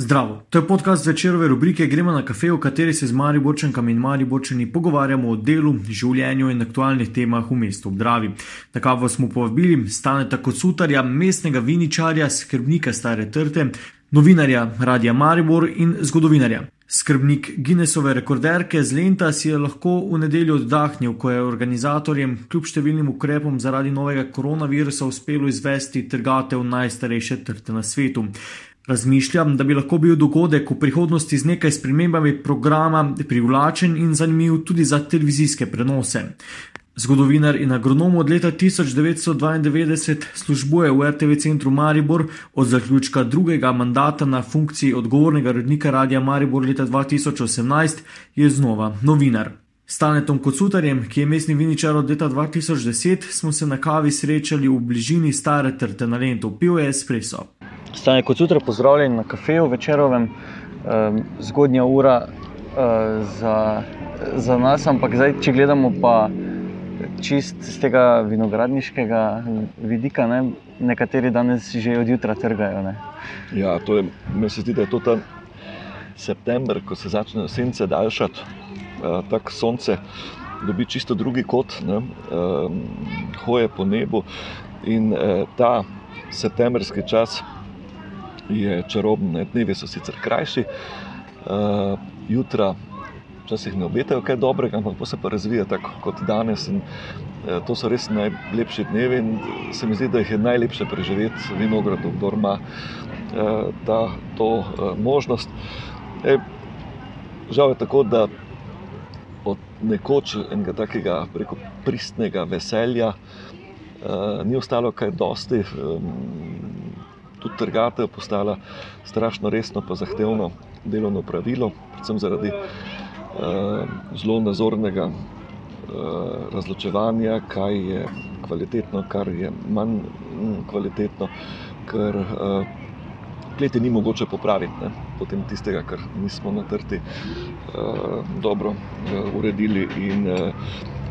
Zdravo, to je podcast večerove rubrike Gremo na kafe, v kateri se z Mari Borčankami in Mari Borčani pogovarjamo o delu, življenju in aktualnih temah v mestu Obdravi. Na kavo smo povabili staneta kot sutarja, mestnega viničarja, skrbnika stare trte, novinarja Radija Maribor in zgodovinarja. Skrbnik Guinnessove rekorderke z Lenta si je lahko v nedeljo oddahnil, ko je organizatorjem kljub številnim ukrepom zaradi novega koronavirusa uspelo izvesti trgatev najstarejše trte na svetu. Razmišljam, da bi lahko bil dogodek v prihodnosti z nekaj spremembami programa privlačen in zanimiv tudi za televizijske prenose. Zgodovinar in agronom od leta 1992 službuje v RTV centru Maribor, od zaključka drugega mandata na funkciji odgovornega rednika Radia Maribor leta 2018 je znova novinar. Stanetom Kocutarjem, ki je mestni viničar od leta 2010, smo se na kavi srečali v bližini stare trte na Lentu, pil je espresso. Stane kot jutra, pozdravljen na kafeju večerovem, zgodnja ura za, za nas, ampak zdaj, če gledamo pa čist z tega vinogradniškega vidika, ne, nekateri danes že odjutra trgajo. Ne. Ja, to je, meni se zdi, da je to ta september, ko se začne sence daljšati, tako sonce dobi čisto drugi kot, ne, hoje po nebu in ta septembrski čas je čarobno, dnevi so sicer krajši, uh, jutra včasih ne obetajo kaj dobrega, ampak se pa razvija tako kot danes. In, uh, to so res najlepši dnevi in se mi zdi, da jih je najlepše preživeti v vinogradu, kdo ima uh, ta, to uh, možnost. E, žal je tako, da od nekoč enega takega preko pristnega veselja uh, ni ostalo kaj dosti. Um, tudi trgatev postala strašno resno pa zahtevno delovno pravilo, predvsem zaradi uh, zelo nazornega uh, razločevanja, kaj je kvalitetno, kar je manj mm, kvalitetno, ker uh, kleti ni mogoče popraviti, ne? potem tistega, kar nismo na trti uh, dobro uh, uredili. In, uh,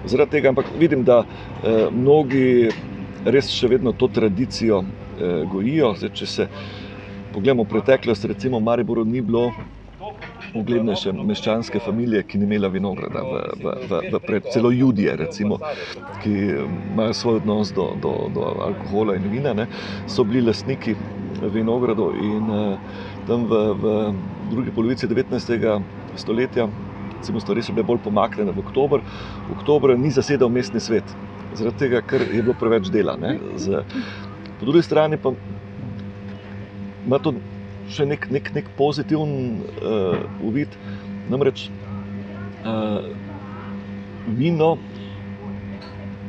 zaradi tega, ampak vidim, da uh, mnogi res še vedno to tradicijo eh, gojijo. Zdaj, če se pogledamo v preteklost, recimo Mariboru ni bilo uglednejše meščanske družine, ki ni imela vinograda, v, v, v, v pred, celo ljudje, recimo, ki imajo svoj odnos do, do, do alkohola in vina, ne, so bili lastniki vinogradov in eh, tam v, v drugi polovici 19. stoletja. Recimo, stvari so bile bolj pomaknjene v oktober. V oktober ni zasedal mestni svet, zaradi tega, ker je bilo preveč dela. Z, po drugi strani pa ima to še nek, nek, nek pozitiven uh, uvid. Namreč uh, vino,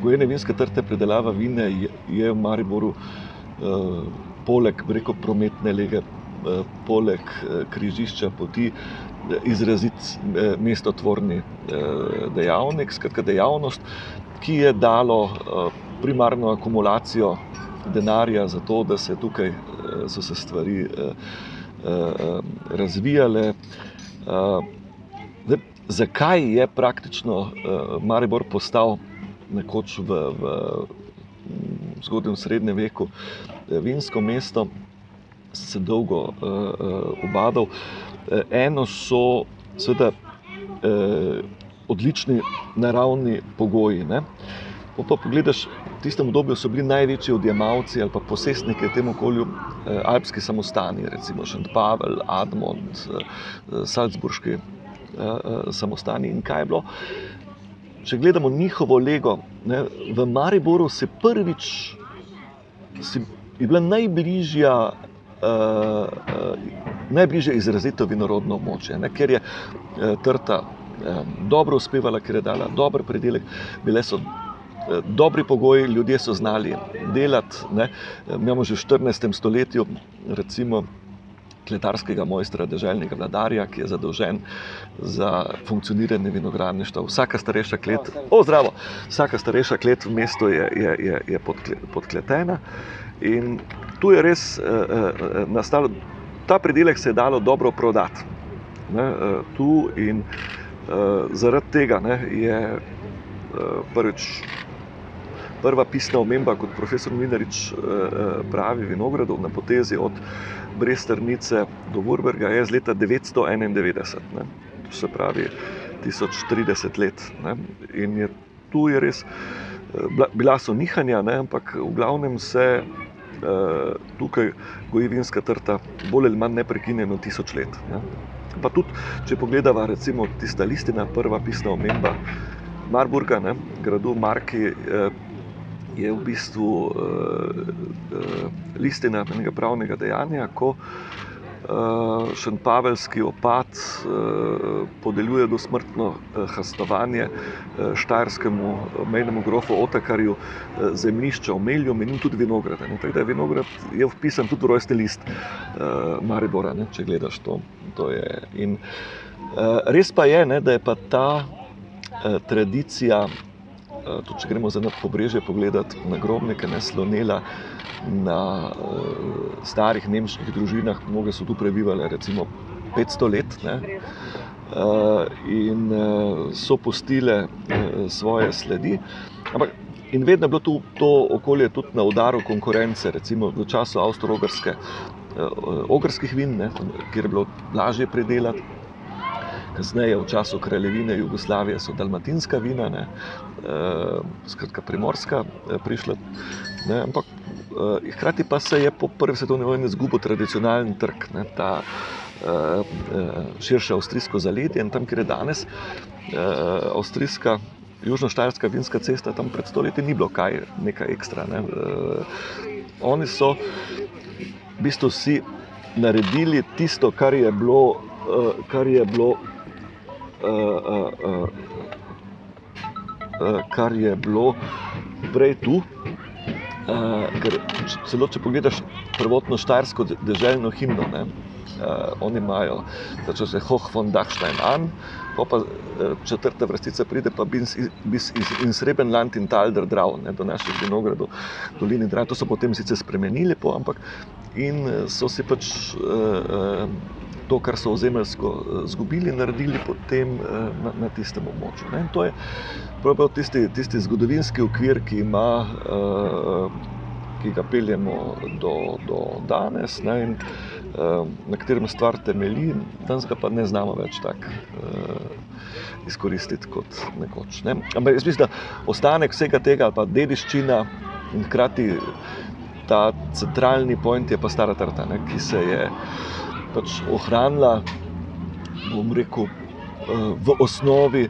gojene vinske trte, predelava vina je, je v Mariboru, uh, poleg reko, prometne lege, uh, poleg uh, križišča poti. Izraziti mestotvorni dejavnik, skratka, dejavnost, ki je dalo primarno akumulacijo denarja za to, da se tukaj eh, so se stvari eh, eh, razvijale. Zakaj je praktično Maribor postal nekoč v, v zgodnjem srednjem veku vinsko mesto, se dolgo obadal. Eno so seveda odlični naravni pogoji. Ne? Pa pogledaš, v tistem obdobju so bili največji odjemalci ali pa posestniki v tem okolju eh, alpski samostani, recimo Šentpavel, Admont, eh, Salzburški eh, eh, samostani. In kaj je bilo? Če gledamo njihovo lego, ne, v Mariboru se prvič si, je bila najbližja. Uh, uh, najbližje izrazito vinorodno območje, ne, ker je uh, trta dobro uspevala, ker je dala dober predelek, bile so dobri pogoji, ljudje so znali delati. Ne. Imamo že v 14. stoletju, recimo, kletarskega mojstra, državnega vladarja, ki je zadolžen za funkcioniranje vinogradništva. Vsaka starejša klet, o, zdravo, vsaka starejša klet v mestu je, je, je, je podkletena. In tu je res eh, eh, nastalo, ta predelek se je dalo dobro prodati. Ne, eh, tu in eh, zaradi tega ne, je eh, prvič prva pisna omemba, kot profesor Minarič pravi, vinogradov na potezi od Bresternice do Wurberga je z leta 991, ne? to se pravi 1030 let. Ne? In je tu je res, bila so nihanja, ne? ampak v glavnem se tukaj goji vinska trta bolj ali manj neprekinjeno tisoč let. Ne? Pa tudi, če pogledamo, recimo, tista listina, prva pisna omemba Marburga, ne, gradu Marki, je v bistvu listina enega pravnega dejanja, ko Šentpaveljski opad podeljuje dosmrtno hastovanje štajerskemu mejnemu grofu Otakarju zemljišča v Melju, menim tudi vinograd. Tako da je vinograd je vpisan tudi v rojstni list Maribora, ne, če gledaš to. to je. In res pa je, ne, da je pa ta tradicija, tudi če gremo za pobrežje pogledat na grobnike, ne slonela na starih nemških družinah, mnoge so tu prebivale recimo 500 let. Ne? In so pustile svoje sledi. Ampak in vedno je bilo tu to okolje tudi na udaru konkurence, recimo v času Avstro-Ogrske, ogrskih vin, ne, kjer je bilo lažje pridelati. Kasneje, v času kraljevine Jugoslavije, so dalmatinska vina, ne, skratka primorska, prišla. Ne, ampak hkrati pa se je po prvi svetovni vojni izgubil tradicionalen trg, ne, ta širše avstrijsko zaledje in tam, kjer je danes avstrijska, južnoštajerska vinska cesta, tam pred sto leti ni bilo kaj nekaj ekstra, ne. Oni so v bistvu si naredili tisto, kar je bilo, kar je bilo, kar je bilo prej tu. Ker celo če pogledaš prvotno štajersko deželno himno, ne, oni imajo, reče se Hoch von Dachstein an, po pa četrta vrstica pride pa bis in Srebenland in Tal der Drau, ne, do naših vinogradov, dolini Drave, to so potem sicer spremenili po, ampak in so si pač to, kar so ozemeljsko izgubili, naredili potem na, na tistem območju, ne. In to je pravzaprav tisti, tisti zgodovinski okvir, ki ima, ki ga peljemo do, do danes, ne, in na katerem stvar temelji, danes ga pa ne znamo več tako izkoristiti kot nekoč, ne. Ampak jaz mislim, da ostanek vsega tega pa dediščina in hkrati ta centralni point je pa stara trta, ne, ki se je pač ohranila, bom rekel, v osnovi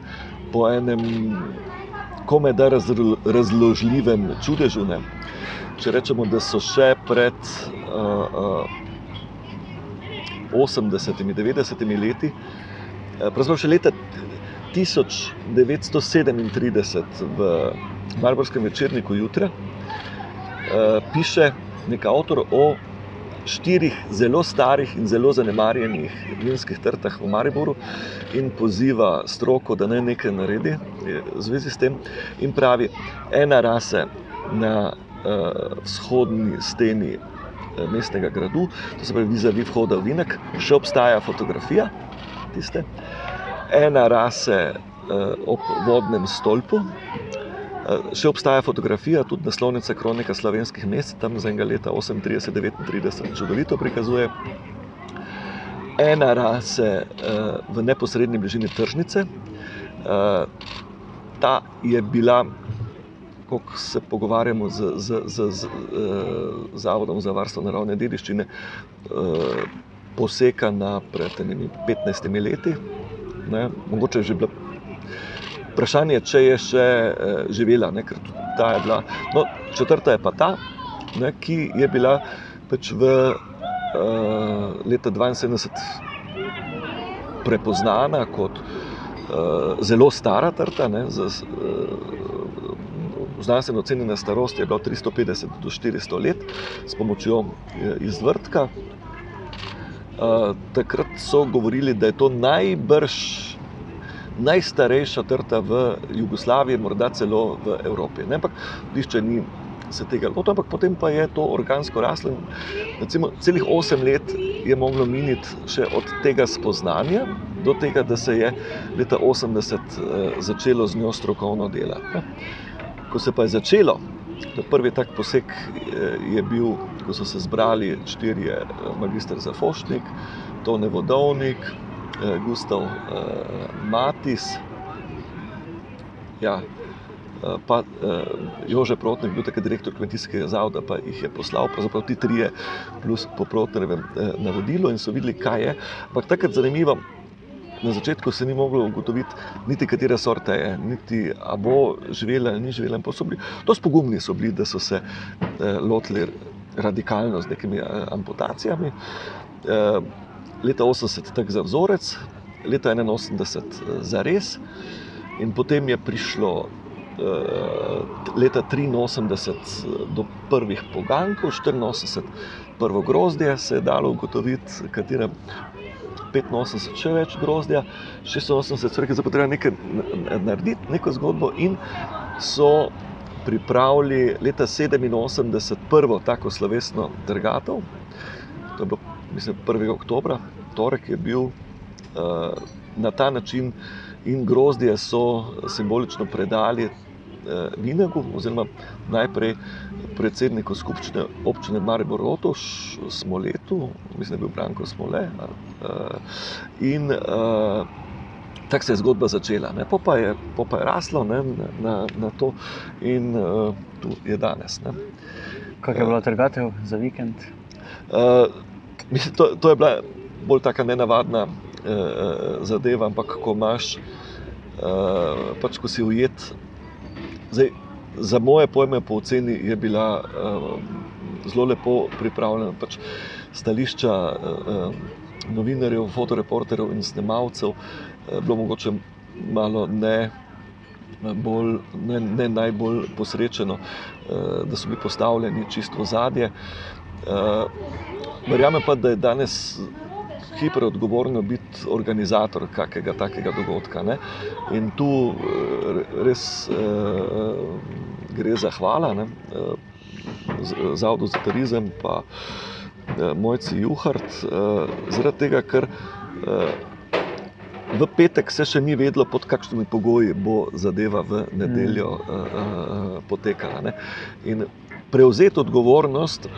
po enem komajda razložljivem čudežu, ne. Če rečemo, da so še pred osemdesetimi, devetdesetimi leti, pravzaprav še leta tisoč devetsto sedemintrideset v mariborskem večerniku Jutra piše neki avtor o štirih zelo starih in zelo zanemarjenih vinskih trtah v Mariboru in poziva stroko, da naj nekaj naredi v zvezi s tem. In pravi, ena rase na vzhodni steni mestnega gradu, to se pravi vizavi vhoda v Vinek, še obstaja fotografija tiste. Ena rase ob vodnem stolpu, še obstaja fotografija, tudi naslovnica Kronika slovenskih mest, tam iz enega leta osemintrideset, devetintrideset, čudovito prikazuje. Ena rase v neposredni bližini tržnice, ta je bila, koliko se pogovarjamo z, z, z, z Zavodom za varstvo naravne dediščine, posekana pred enimi petnajstimi leti, ne, mogoče je že bila, vprašanje, če je še živela, ne, ker ta je bila, no, četrta je pa ta, ne, ki je bila pač v leta dvainsedemdeset prepoznana kot zelo stara trta, ne, z znanstveno ocenjena starost je bila od tristo petdeset do štiristo let s pomočjo izvrdka. Takrat so govorili, da je to najbrž najstarejša trta v Jugoslaviji, morda celo v Evropi, ne, ampak nihče ni se tega lotil, ampak potem pa je to organsko raslo celih osem let je moglo miniti še od tega spoznanja do tega, da se je leta osemdeset začelo z njo strokovno delati, ne. Ko se pa je začelo Prvi tak poseg je bil, ko so se zbrali štirje magistri za Fošnik, Tone Vodovnik, Gustav Matis. Ja, pa Jože Protnik, bil takrat direktor kmetijskega zavoda, pa jih je poslal, pravzaprav ti trije, plus po Protnerjevem navodilo in so videli, kaj je. Ampak takrat zanimivo, na začetku se ni moglo ugotoviti, niti katera sorta je, niti a bo živela ali ni živela. So bili, to spogumni so bili, da so se lotili radikalno z nekimi amputacijami. Leta 80 tak za vzorec, leta 81 za res. In potem je prišlo leta 83 do prvih pogankov, 84 prvo grozdje se je dalo ugotoviti, katere 85 še več grozdja, 86 so rekli, da je treba nekaj narediti, neko zgodbo in so pripravili leta 87 prvo tako slovesno trgatev. To je bilo, mislim, 1. oktobra, torek je bil na ta način in grozdje so simbolično predali Vinegu, oziroma najprej predsedniku skupščine občine Maribor Otoš, Smoletu, mislim, da je bil Branko Smole. In tako se je zgodba začela. Pa pa je, po pa je raslo ne, na, na to in tu je danes. Kako je bila trgatev za vikend? Uh, mislim, to, to je bila bolj tako nenavadna uh, zadeva, ampak ko imaš, uh, pač ko si ujet Zdaj, za moje pojme, po oceni je bila uh, zelo lepo pripravljena pač stališča uh, novinarjev, fotoreporterjev in snemalcev. Uh, bilo mogoče malo ne, bolj, ne, ne najbolj posrečeno, da so bili postavljeni čisto v zadje. Verjamem pa, da je danes hiperodgovorno biti organizator kakega takega dogodka. Ne? In tu res eh, gre za hvala ne? Zavodu za turizem, pa eh, Mojci Juhart, eh, zaradi tega, ker eh, v petek se še ni vedlo, pod kakšnimi pogoji bo zadeva v nedeljo mm. eh, eh, potekala. Ne? In prevzeti odgovornost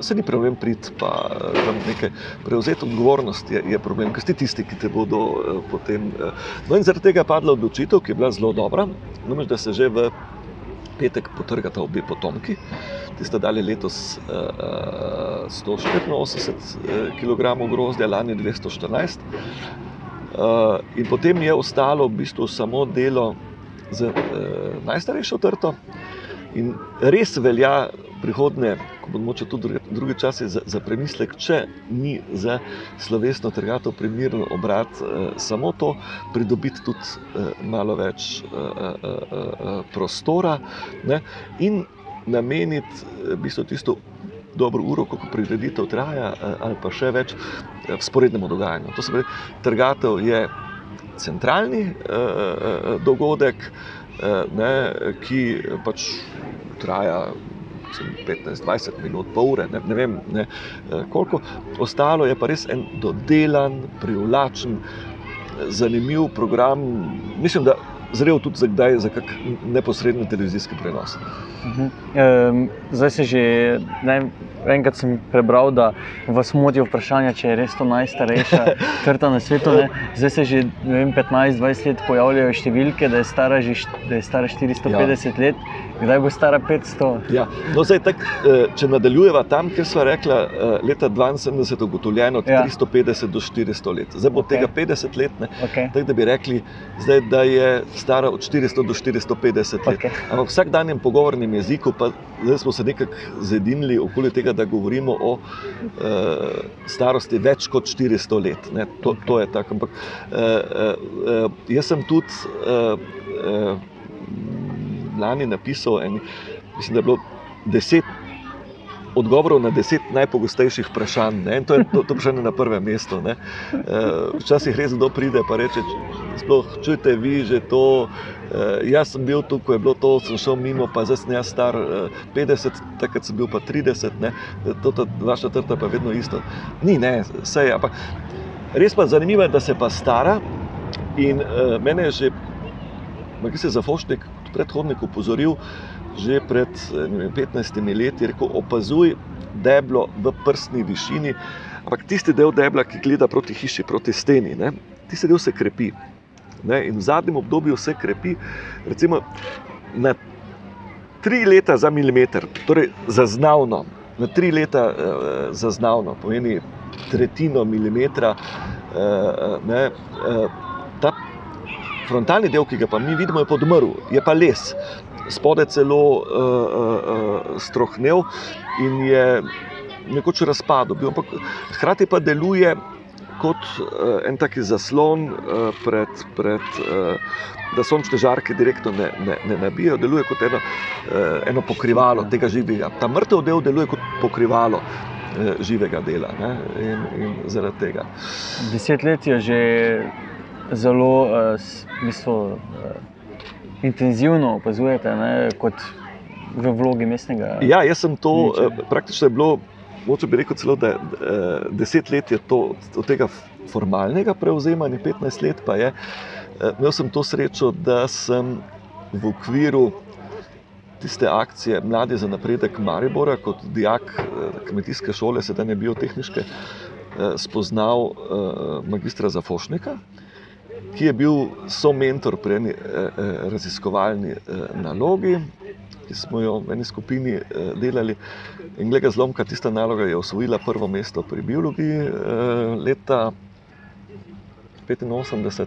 se ni problem priti, pa tam nekaj prevzeti odgovornost je, je problem, ker si tisti, ki te bodo uh, potem. Uh, no, in zaradi tega je padla odločitev, ki je bila zelo dobra, namreč da se že v petek potrgata obe potomki. Ti sta dali letos uh, 184 kg grozdja, lani 214. Uh, in potem je ostalo v bistvu samo delo z uh, najstarejšo trto. In res velja prihodne, ko bomo če tudi druge čase za, za premislek, če ni za slovesno trgatev primeren obrat, eh, samo to, pridobiti tudi eh, malo več eh, eh, eh, prostora ne, in nameniti v bistvu tisto dobro uro, koliko prireditev traja, eh, ali pa še več eh, sporednemu dogajanju. To se pravi, trgatev je centralni eh, eh, dogodek, eh, ne, ki pač traja 15-20 minut, pol ure, ne, ne vem ne, eh, koliko. Ostalo je pa res en dodelan, privlačen, zanimiv program. Mislim, da zrel tudi za kdaj za kak neposredni televizijski prenos. Um, zdaj se že ne, enkrat sem prebral, da vas motijo vprašanja, če je res to najstarejša trta na svetu. Ne. Zdaj se že 15-20 let pojavljajo številke, da je stara, že, da je stara 450 ja. let. Kdaj bo stara 500? Ja. No, zdaj, tak, eh, če nadaljujemo tam, kjer smo rekli, eh, leta 72 je ugotovljeno od ja. 350 do 400 let. Zdaj bo okay. tega 50 let, okay. tako da bi rekli, zdaj, da je stara od 400 do 450 let. Okay. Ampak vsak dan je pogovornim jeziku, pa zdaj smo se nekako zedinili okoli tega, da govorimo o uh, starosti več kot 400 let. To, to je tako. Ampak uh, uh, jaz sem tudi. Uh, uh, lani napisal, en, mislim, da je bilo deset odgovorov na deset najpogostejših vprašanj. Ne? In to je to, to vprašanje na prvem mestu. Ne? Včasih res kdo pride in reče: Sploh čujte vi že to. Jaz sem bil tu, ko je bilo to, sem šel mimo, pa zdaj sem jaz star 50, takrat sem bil pa 30, ne? to je vaša trta, pa vedno isto. Ni, ne, vse je. Ampak res pa zanimivo je, da se pa stara. In uh, mene je že, ki se za Foštek predhodnik upozoril, že pred vem, 15 leti rekel: opazuj deblo v prstni višini, ampak tisti del debla, ki gleda proti hiši, proti steni, ne, tisti del se krepi. Ne, in v zadnjem obdobju se krepi, recimo na tri leta za milimeter, torej zaznavno, na tri leta uh, zaznavno, pomeni tretjino milimetra. Uh, ne, uh, ta frontalni del, ki ga pa mi vidimo, je podmrl, je pa les, spode celo uh, uh, strohnel in je nekoč razpadel. Ampak hkrati pa deluje kot uh, en taki zaslon, uh, pred, pred, uh, da sončne žarke direktno ne, ne, ne nabijajo, deluje kot eno, uh, eno pokrivalo tega živega. Ta mrtev del deluje kot pokrivalo. Živega dela ne? in, in zaradi tega. Deset let je že zelo uh, bistvu, uh, intenzivno opazujete, ne? kot v vlogi mestnega. Ja, jaz sem to, uh, praktično bilo moče bi rekel celo, da je eh, deset let je to, od tega formalnega prevzemanja, 15 let pa je. Eh, imel sem to srečo, da sem v okviru tiste akcije Mladi za napredek Maribora, kot dijak kmetijske šole, sedaj je biotehniške, spoznal magistra Zafošnika, ki je bil somentor pri eni raziskovalni nalogi ki smo jo v eni skupini eh, delali. In glede zlomka, tista naloga je osvojila prvo mesto pri biologiji eh, leta 85.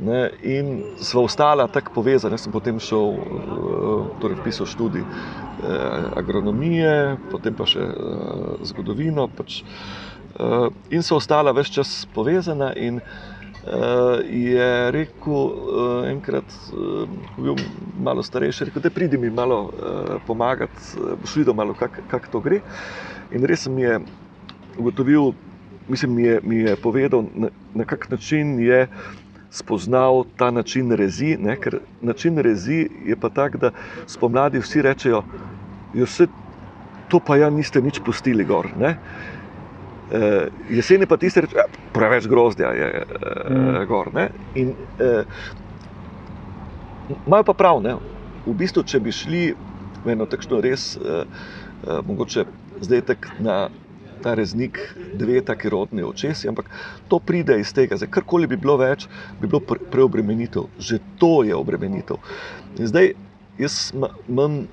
Ne, in sva ostala tako povezana. Jaz sem potem šel, eh, torej pisal študij agronomije, potem pa še zgodovino. Pač, in so ostala več čas povezana. In, uh, je rekel, uh, enkrat, uh, ko je bil malo starejši, rekel, da pridi mi malo pomagati, boš videl, kako kak to gre. In res mi je ugotovil, mislim, mi je, mi je povedal, na, na kak način je. Spoznal ta način rezi, ne? ker način rezi je pa tak, da spomladi vsi rečejo, da ja, to pa ja niste nič pustili gor. Ne? Uh, jeseni pa tiste reče, ja, preveč grozdja je uh, mm. gor. Ne? In uh, imajo pa prav, ne? v bistvu, če bi šli v eno takšno res, uh, uh, mogoče zdaj tek na ta reznik, dve taki rodni očesi, ampak to pride iz tega, da karkoli bi bilo več, bi bilo pre preobremenitev, že to je obremenitev. In zdaj jaz imam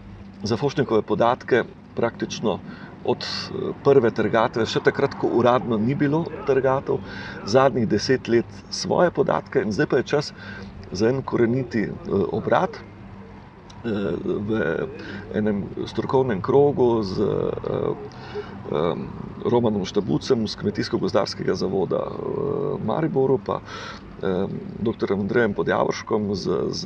za Fošnikove podatke praktično od eh, prve trgatve, še takrat, ko uradno ni bilo trgatev, zadnjih deset let svoje podatke, in zdaj pa je čas za en koreniti eh, obrat. Eh, v enem strokovnem krogu z Romanom Štabucem z Kmetijsko-gozdarskega zavoda v Mariboru, pa dr. Andrejem Podjavrškom z, z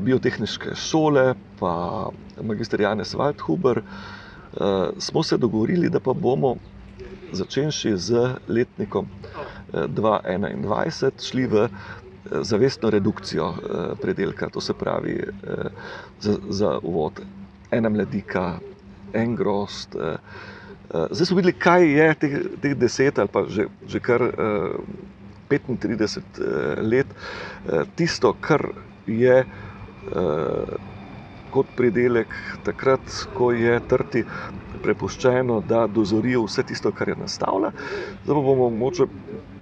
biotehnične šole, pa magistr Janez Waldhuber, smo se dogovorili, da pa bomo začenši z letnikom uh, eh, 2021 šli v uh, zavestno redukcijo predelka, to se pravi za, za uvod ena mladika, en grost. Zdaj smo videli, kaj je teh, teh deset ali pa že, že kar uh, 35 uh, let, tisto, kar je. Kot pridelek, takrat, ko je trti prepuščeno, da dozorijo vse tisto, kar je nastavlja. Zdaj bomo morda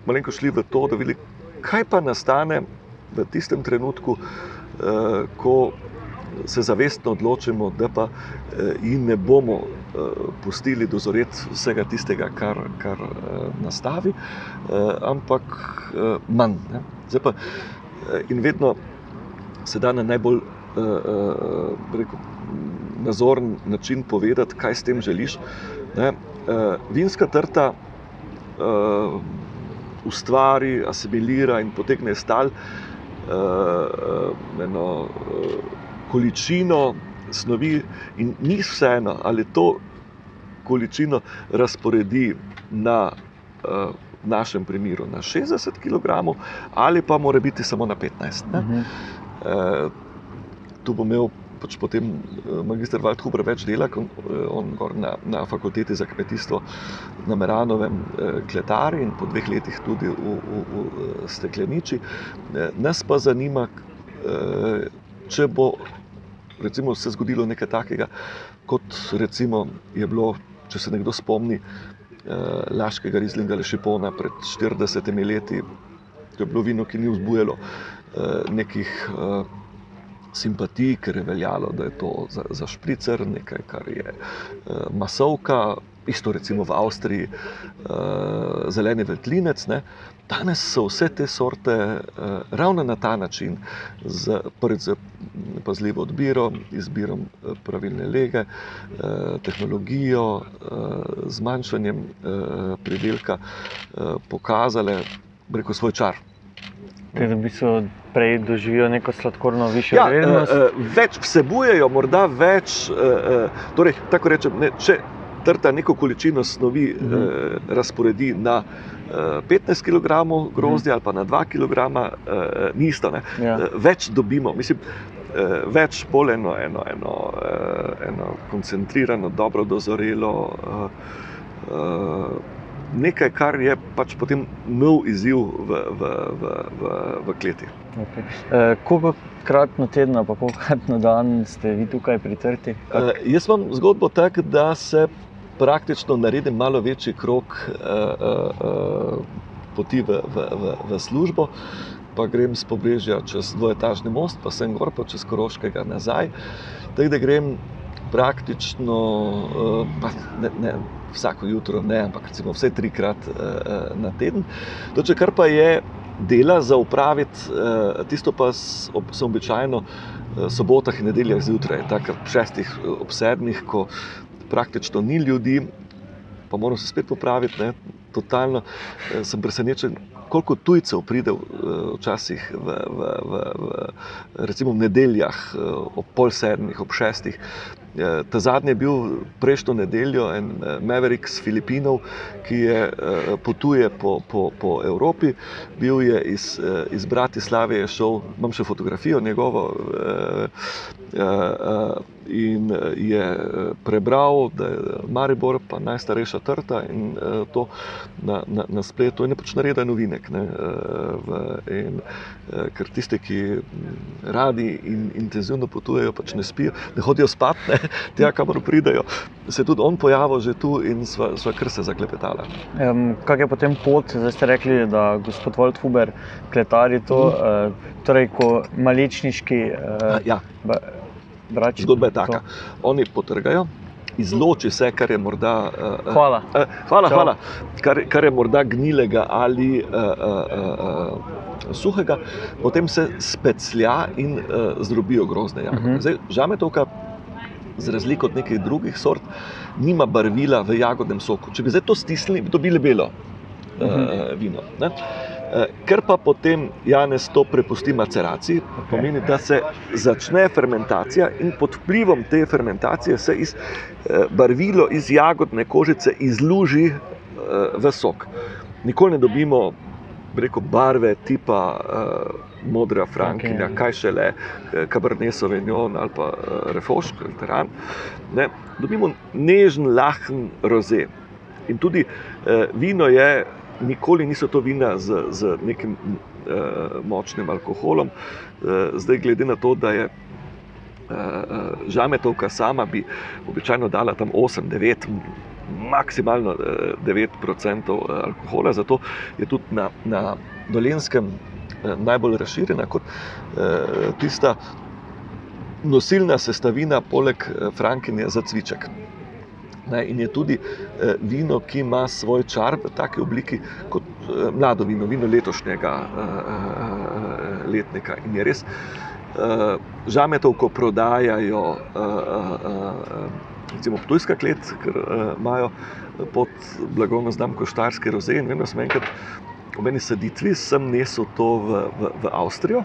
malo šli v to, da vidimo, kaj pa nastane v tistem trenutku, eh, ko se zavestno odločimo, da pa eh, jim ne bomo eh, pustili dozoreti vsega tistega, kar, kar nastavi, ampak manj. Pa, in vedno se da na najbolj rekel, nazoren način povedati, kaj s tem želiš. Ne? Uh, vinska trta uh, ustvari, asimilira in potegne stal uh, uh, eno uh, količino snovi, in ni vseeno, ali to količino razporedi na. Uh, V našem primeru na 60 kg, ali pa mora biti samo na 15. Uh -huh. e, tu bo imel pač potem eh, magistr Waldhuber več dela, eh, on na, na fakulteti za kmetijstvo na Meranovem eh, kletari in po dveh letih tudi v, v, v stekleniči. Nas pa zanima, če bo recimo, se zgodilo nekaj takega, kot recimo je bilo, če se nekdo spomni, Laškega Rizlinga ali Šipona pred 40 leti. To je bilo vino, ki ni vzbujalo nekih simpatij, ker je veljalo, da je to za, za špricer, nekaj, kar je eh, masovka, isto recimo v Avstriji, eh, zeleni vetlinec. Ne. Danes so vse te sorte uh, ravno na ta način, z, prvič z pazljivo odbiro, izbiro uh, pravilne lege, uh, tehnologijo, uh, zmanjšanjem uh, pridelka, uh, pokazale preko svoj čar. Ker v bistvu prej doživijo neko sladkorno višjo Ja, vrednost. uh, uh, več vsebujejo, morda več. Uh, uh, torej, tako rečem, ne, če trta neko količino snovi Mhm. uh, razporedi na uh, 15 kg grozdja ali pa na 2 kg, uh, ni isto. ne. Ja. Eh, več dobimo, mislim, eh, več bolj eno, eno, eno, eh, eno koncentrirano, dobro dozorelo. eh, eh, Nekaj, kar je pač potem nov izziv v, v, v, v, v kleti. Okay. Uh, koliko krat na teden, pa koliko krat na dan ste vi tukaj pritrti? Uh, jaz imam zgodbo tako, da se praktično naredim malo večji krok uh, uh, uh, poti v, v, v, v službo. Pa grem z pobrežja čez dvoetažni most, pa sem gor, pa čez Koroškega nazaj. Tako da grem praktično, pa ne, ne, vsako jutro, ne, ampak recimo vse trikrat uh, na teden. To, če kar pa je dela za upraviti, uh, tisto pa s- ob- sem običajno uh, sobotah in nedeljah zjutraj, tako ob šestih, ob sedmih, ko praktično ni ljudi, pa moram se spet popraviti. Ne, totalno eh, sem presenečen, koliko tujcev pride eh, včasih v, v, v, v v nedeljah, eh, ob pol sedmih, ob šestih. Eh, Ta zadnji je bil prejšnjo nedeljo en eh, Maverick z Filipinov, ki je eh, potuje po, po, po Evropi, bil je iz, eh, iz Bratislave, je šel, imam še fotografijo njegovo. In je prebral, da je Maribor pa najstarejša trta in to na, na, na spletu. In je pač naredil novinek. Ne, v, in, ker tisti, ki radi in intenzivno potujejo, pač ne spijo, ne hodijo spat, ne, tja, kamor pridejo. Se je tudi on pojavil že tu in sva, sva kar se zaklepetala. Um, Kaj je potem pot? Zdaj ste rekli, da gospod Waldhuber kletari to, Mhm. uh, torej ko malečniški uh, Ja, brači. zgodba je taka. Oni potrgajo, izloči se, kar je morda. eh, Hvala. Eh, Hvala, Čau. hvala. Kar, kar je morda gnilega ali uh, uh, uh, suhega, potem se speclja in uh, zdrobijo grozne jagode. Uh Mhm. -huh. Žametovka, za razliko od nekih drugih sort, nima barvila v jagodnem soku. Če bi zdaj to stisnili, bi dobili belo uh, Mhm. vino. Ne? Eh, Ker pa potem Janez to prepusti maceraciji, Ok. pomeni, da se začne fermentacija in pod vplivom te fermentacije se iz, eh, barvilo iz jagodne kožice izluži eh, v sok. Nikoli ne dobimo reko, barve tipa uh, modra frankinja, Ok. okay. kaj šele Cabernet Sauvignon ali pa uh, Refošk ali Teran. Ne, dobimo nežen, lahen roze. In tudi uh, vino je, nikoli niso to vina z, z nekim uh, močnim alkoholom. Uh, zdaj, glede na to, da je žametovka sama, bi običajno dala tam 8-9. Maksimalno eh, 9% alkohola, zato je tudi na, na dolenskem eh, najbolj razširjena kot eh, tista nosilna sestavina, poleg eh, frankinja za cviček. Ne, in je tudi eh, vino, ki ima svoj čar v taki obliki kot eh, mlado vino, vino letošnjega eh, letnika. In je res, eh, žametovko prodajajo, eh, eh, recimo Ptujska klet, ker eh, imajo pod blagovno znamko Štarski roze. In vem, da sem enkrat ob eni saditvi sem nesel to v, v, v Avstrijo.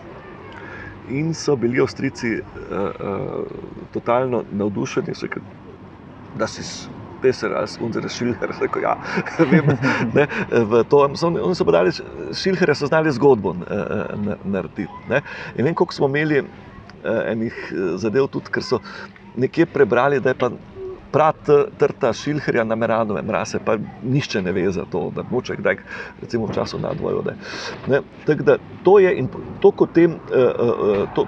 In so bili Avstrijci uh, uh, totalno navdušeni, rekli, da si peser ali skunzer šilher. Rekel, ja, vem, ne, v to, so, oni so pa dali šilhere, so znali zgodbo uh, narediti. Ne. In vem, koliko smo imeli uh, enih zadev tudi, ker so nekje prebrali, da je pa prav trta šilherja na meranove mrase, pa nišče ne ve za to, da moče kdaj, recimo v času nadvojode. Tako da to je in to, kot tem, uh, uh, to,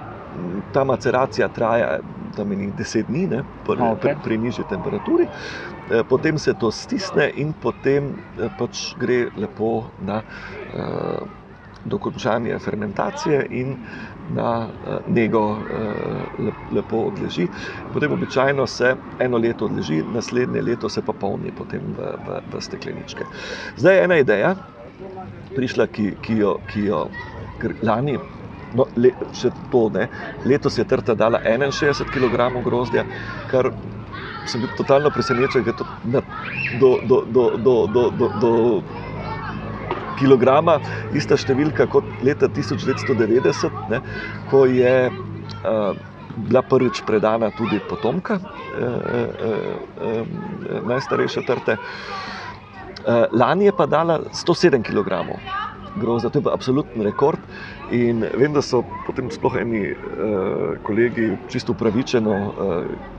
ta maceracija traja tam enih 10 dni, ne, pri, okej. pri, pri nižji temperaturi. Eh, Potem se to stisne in potem eh, pač gre lepo na eh, dokončanje fermentacije in na eh, nego eh, lep- lepo odleži. Potem običajno se eno leto odleži, naslednje leto se pa polni v, v, v stekleničke. Zdaj je ena ideja, prišla, ki, ki jo, ki jo lani. No, le, še to ne. Letos je trta dala 61 kg grozdja, kar sem bil totalno presenečen, ker je to na, do, do, do, do, do, do, do kilograma ista številka kot leta 1990, ne, ko je uh, bila prvič predana tudi potomka uh, uh, uh, najstarejše trte. Uh, lani je pa dala 107 kg grozda, to je pa absoluten rekord. In vem, da so potem sploh eni uh, kolegi čisto upravičeno uh,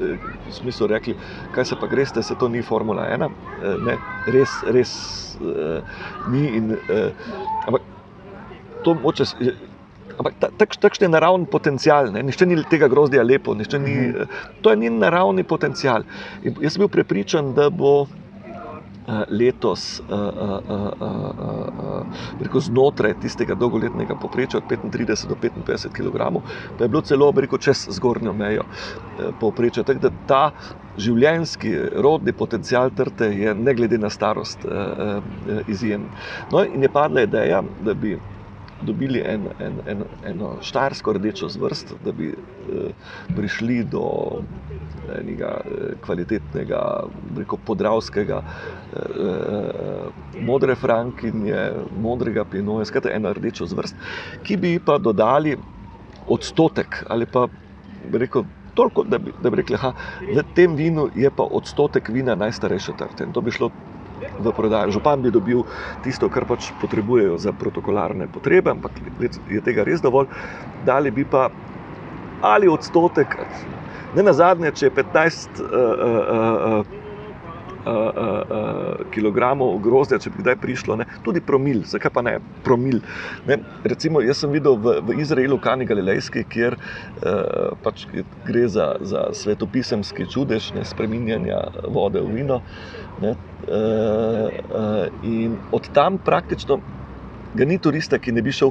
v smislu rekli, kaj se pa greste, se to ni Formula 1. Uh, ne, res, res uh, ni. In, uh, ampak to moče. Ampak ta, tak, takšen je naravni potencial, ne? nišče ni tega grozdja lepo, ni, to je njen naravni potencial. In jaz sem bil prepričan, da bo eh, letos eh, eh, eh, eh, rekel, znotraj tistega dolgoletnega poprečja od 35 do 55 kg, pa je bilo celo rekel, čez zgornjo mejo eh, poprečja. Tako da ta življenjski rodni potencial trte je ne glede na starost eh, eh, izjemen. No, in je padla ideja, da bi dobili en, en, en, eno štarsko rdečo zvrst, da bi eh, prišli do enega eh, kvalitetnega, rekel, podravskega, eh, eh, modre frankinje, modrega pinoja, skratka, eno rdečo zvrst, ki bi pa dodali odstotek ali pa rekel. Toliko, da bi, da bi rekli, da v tem vinu je pa odstotek vina najstarejše trte. To bi šlo v prodajo. Župan bi dobil tisto, kar pač potrebujejo za protokolarne potrebe, ampak je tega res dovolj. Dali bi pa ali odstotek, ne na zadnje, če je 15 uh, uh, uh, kilogramov grozdja, če bi kdaj prišlo, ne? tudi promil, zakaj pa ne, promil. Ne? Recimo, jaz sem videl v, v Izraelu, Kani Galilejski, kjer uh, pač gre za, za svetopisemski čudež, ne spreminjanja vode v vino. Ne? Uh, uh, in od tam praktično ga ni turista, ki ne bi šel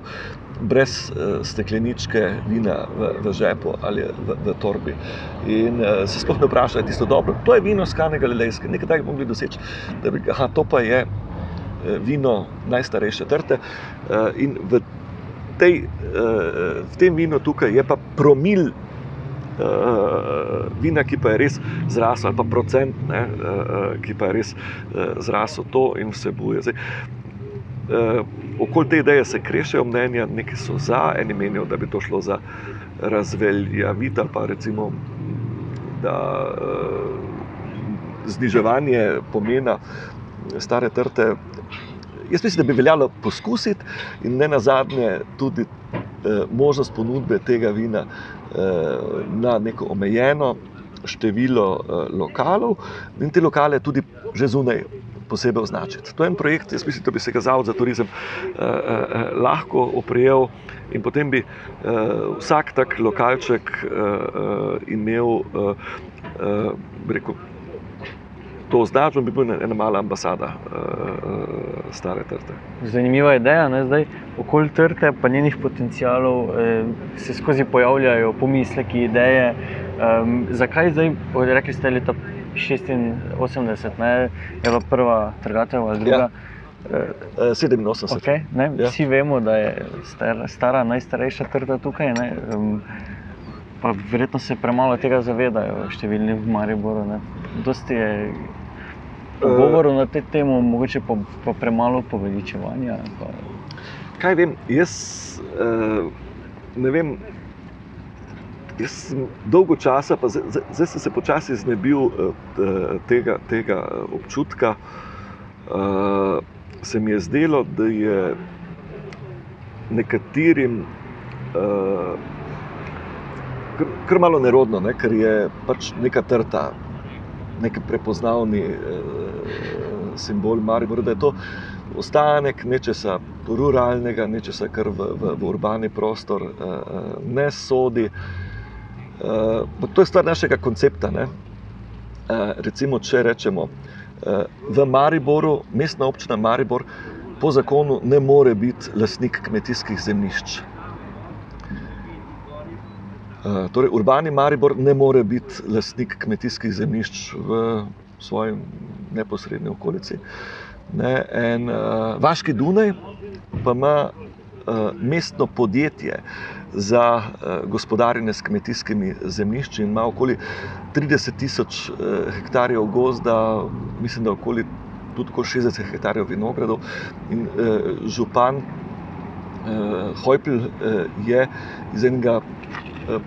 brez uh, stekleničke vina v, v žepu ali v, v torbi. In uh, se sploh ne vprašajo, tisto dobro. To je vino skane galilejske, nekaj bi mogli doseči, da bi, aha, to pa je uh, vino najstarejše trte. Uh, in v, tej, uh, v tem vinu tukaj je pa promil. Vina, ki pa je res zrasel, ali pa procent, ne, ki pa je res zrasel, to in vsebuje. Zdaj, uh, okoli te ideje se krešejo mnenja, neki so za, eni menijo, da bi to šlo za razveljavitev ali pa recimo, da uh, zniževanje pomena stare trte. Jaz mislim, da bi veljalo poskusiti in ne na zadnje tudi uh, možnost ponudbe tega vina uh, na neko omejeno število uh, lokalov in te lokale tudi že zunaj posebej označiti. To je en projekt, jaz mislim, da bi se ga Zavod za turizem eh, eh, lahko oprijel in potem bi eh, vsak tak lokalček eh, eh, imel eh, eh, rekel, to označbo, bi bil ena mala ambasada eh, stare trte. Zanimiva ideja, ne? zdaj okoli trte, pa njenih potencialov eh, se skozi pojavljajo pomisleki, ideje. Um, zakaj zdaj, rekli ste, leta 86, ne, je bila prva trgatev ali druga? Ja. Eh, 87. Okay, ne, Ja. vsi vemo, da je stara, stara najstarejša trta tukaj. Ne, um, pa verjetno se premalo tega zavedajo, številni v Mariboru. Ne. Dosti je pogovorov na te temo, mogoče pa, pa premalo poveličevanja. Pa, Kaj vem, jaz uh, ne vem. Jaz sem dolgo časa, pa zdaj, zdaj- sem se počasi znebil uh, tega, tega občutka. Uh, se mi je zdelo, da je nekaterim uh, kar, kar malo nerodno, ne? ker je pač neka trta, nek prepoznavni uh, simbol Maribora, da je to ostanek nečesa ruralnega, nečesa, kar v, v, v urbani prostor uh, ne sodi. Uh, to je stvar našega koncepta. Uh, recimo, če rečemo, uh, v Mariboru, mestna občina Maribor po zakonu ne more biti lastnik kmetijskih zemljišč. Uh, torej, urbani Maribor ne more biti lastnik kmetijskih zemljišč v svoji neposrednji okolici. Ne, en, uh, Vaški Dunaj pa ima uh, mestno podjetje, uh, za uh, gospodarjenje s kmetijskimi zemljišči in ima okoli 30 tisoč uh, hektarjev gozda, mislim, da okoli tudi 60 hektarjev vinogradov. In uh, župan uh, je iz enega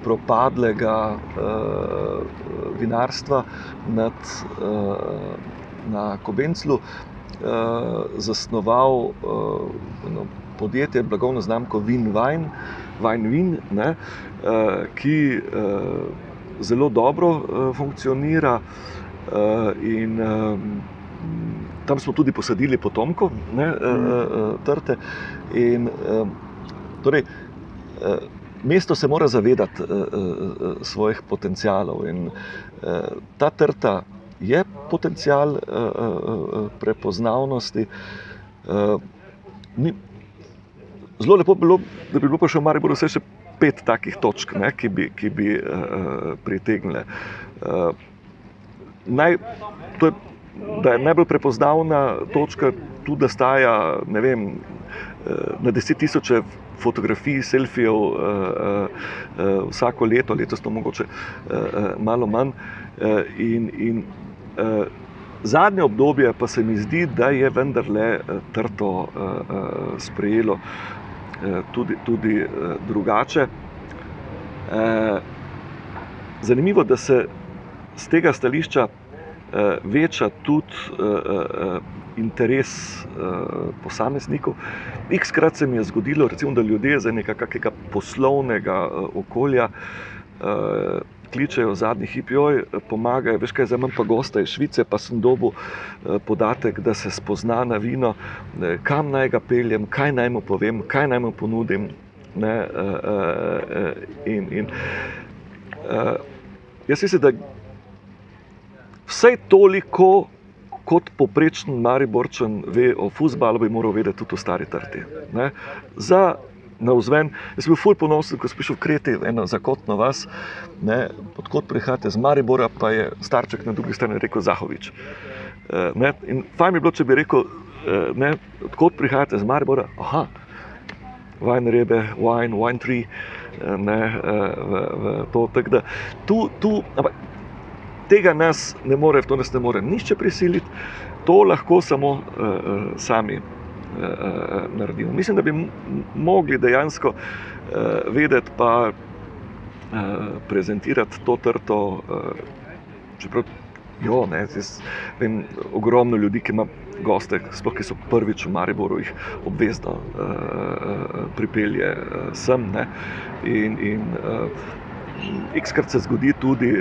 propadlega vinarstva nad, na Kobenclu zasnoval uh, podjetje, blagovno znamko Vin Wine, Wine Win, ne, uh, ki uh, zelo dobro uh, funkcionira. Uh, in, uh, tam smo tudi posadili potomko, ne, mm. uh, trte. In, uh, torej, uh, mesto se mora zavedati uh, uh, svojih potencialov. In, uh, ta trta je potencial uh, uh, prepoznavnosti. Uh, ni, Zelo lepo bi bilo, da bi bilo pa še v Mariboru vse še pet takih točk, ne, ki bi, ki bi uh, pritegnile. Uh, naj, to je, da je najbolj prepoznavna točka tudi, da staja vem, uh, na deset tisoče fotografij, selfijev uh, uh, uh, vsako leto, letos to mogoče uh, uh, malo manj. Uh, in, in, Zadnje obdobje pa se mi zdi, da je vendarle trto uh, uh, sprejelo Eh, tudi, tudi eh, drugače. Eh, zanimivo je, da se z tega stališča veča tudi interes posameznikov. X-krat se mi je zgodilo, recimo, da ljudje za nekakšnega poslovnega okolja kličejo zadnji hipijoj, pomagajo. Veš kaj, zdaj imam pa gosta iz Švice, pa sem dobil eh, podatek, da se spozna na vino, kam naj ga peljem, kaj naj mu povem, kaj naj mu ponudim. Ne, uh, uh, in, in, uh, jaz mislim, da vse toliko, kot poprečen Mariborčen ve o futbalu, bi moral vedeti tudi o stari trti. Ne. Za na vzven. Jaz sem bil fulj ponosen, ko sem prišel v Kreti, eno zakotno vas, odkot prihajate z Maribora, pa je starček na drugi strani rekel Zahovič. Eh, ne, in fajn bi bilo, če bi rekel, eh, ne, odkot prihajate z Maribora, aha, wine rebe, wine tree, eh, ne, v, v to. Da, tu, tu, ampak, tega nas ne more, to nas ne more nišče prisiliti, to lahko samo uh, sami naredimo. Mislim, da bi mogli dejansko uh, vedeti, pa uh, prezentirati to trto. Uh, čeprav, jo, ne, vem, ogromno ljudi, ki ima goste, sploh ki so prvič v Mariboru, jih obvezno uh, pripelje uh, sem. Ne, in, in uh, X-krat se zgodi tudi,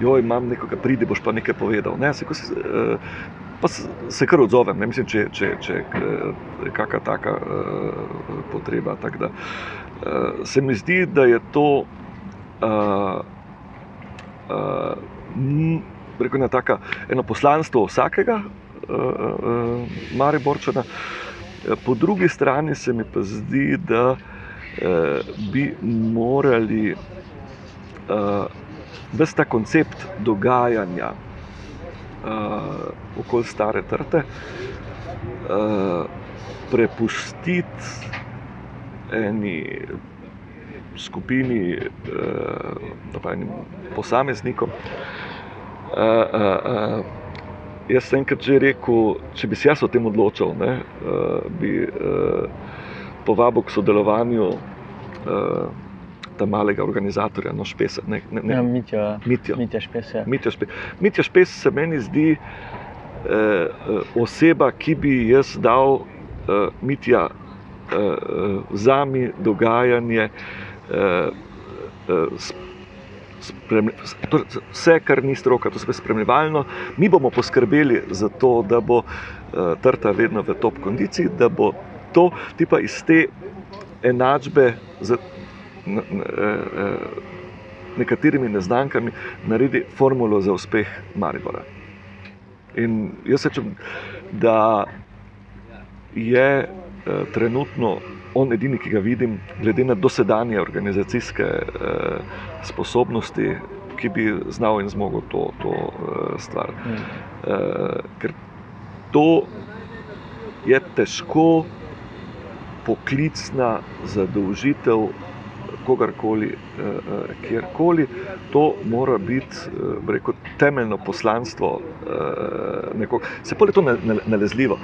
da uh, imam nekoga, pridi, boš pa nekaj povedal. Ne, se, si, uh, pa se kar odzovem, ne mislim, če, če, če je kakšna taka uh, potreba. Tak da, uh, se mi zdi, da je to uh, uh, rekel, taka, eno poslanstvo vsakega uh, uh, Mariborčana. Po drugi strani se mi pa zdi, da uh, bi morali uh, ves ta koncept dogajanja uh, okoli stare trte, uh, prepustiti eni skupini, uh, enim posameznikom. Uh, uh, uh, jaz sem enkrat že rekel, če bi se jaz o tem odločil, ne, uh, bi uh, povabil k sodelovanju. Uh, ta malega organizatorja, no špesa. Ne, ne, ne. Ja, Mitja, Mitja. Mitja Špes. Ja. Mitja, Špes. Mitja Špes se meni zdi eh, eh, oseba, ki bi jaz dal eh, Mitja eh, za mi dogajanje. Eh, eh, torej, Vse, kar ni stroka, to je spremljevalno, mi bomo poskrbeli za to, da bo uh, trta vedno v top kondiciji, da bo to tipa iz te enačbe, e, nekaterimi neznankami naredi formulo za uspeh Maribora. In jaz rečem, da je eh, trenutno on edini, ki ga vidim, glede na dosedanje organizacijske sposobnosti, ki bi znal in zmogel to, to stvar. Mm. Ker to je težko poklicna zadolžitev kogarkoli, eh, eh, kjerkoli. To mora biti eh, rekel, temeljno poslanstvo nekoga. Se pa je to nalezljivo.